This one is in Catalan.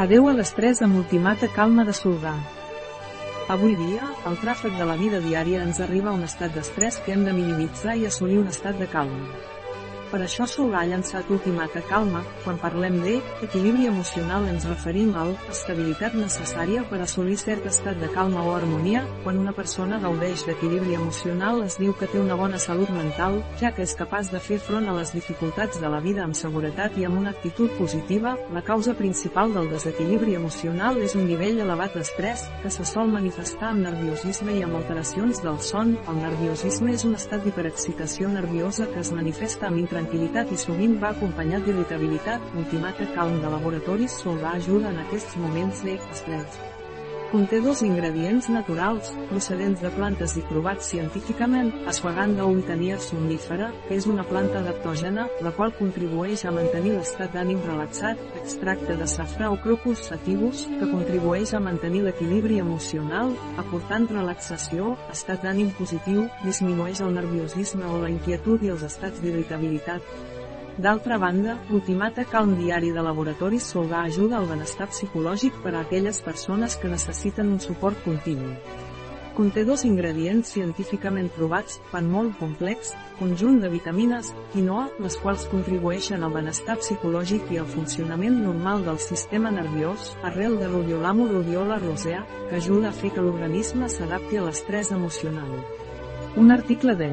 Adeu a l'estrès amb ultimata calma de Solgar. Avui dia, el tràfic de la vida diària ens arriba a un estat d'estrès que hem de minimitzar i assolir un estat de calma. Per això Solà ha llançat ultimata calma, quan parlem de equilibri emocional ens referim al estabilitat necessària per assolir cert estat de calma o harmonia, quan una persona gaudeix d'equilibri emocional es diu que té una bona salut mental, ja que és capaç de fer front a les dificultats de la vida amb seguretat i amb una actitud positiva, la causa principal del desequilibri emocional és un nivell elevat d'estrès, que se sol manifestar amb nerviosisme i amb alteracions del son, el nerviosisme és un estat d'hiperexcitació nerviosa que es manifesta amb intranquil·litat tranquil·litat i sovint va acompanyat d'irritabilitat, ultimata calm de laboratoris solar ajuda en aquests moments d'estrès. Conté dos ingredients naturals, procedents de plantes i provats científicament, asfaganda o itania somnífera, que és una planta adaptògena, la qual contribueix a mantenir l'estat d'ànim relaxat, extracte de safrà o crocus sativus, que contribueix a mantenir l'equilibri emocional, aportant relaxació, estat d'ànim positiu, disminueix el nerviosisme o la inquietud i els estats d'irritabilitat, D'altra banda, l'ultimata calm diari de laboratoris Solgar ajuda al benestar psicològic per a aquelles persones que necessiten un suport continu. Conté dos ingredients científicament provats, pan molt complex, conjunt de vitamines, quinoa, les quals contribueixen al benestar psicològic i al funcionament normal del sistema nerviós, arrel de rhodiolamur rhodiola rosea, que ajuda a fer que l'organisme s'adapti a l'estrès emocional. Un article de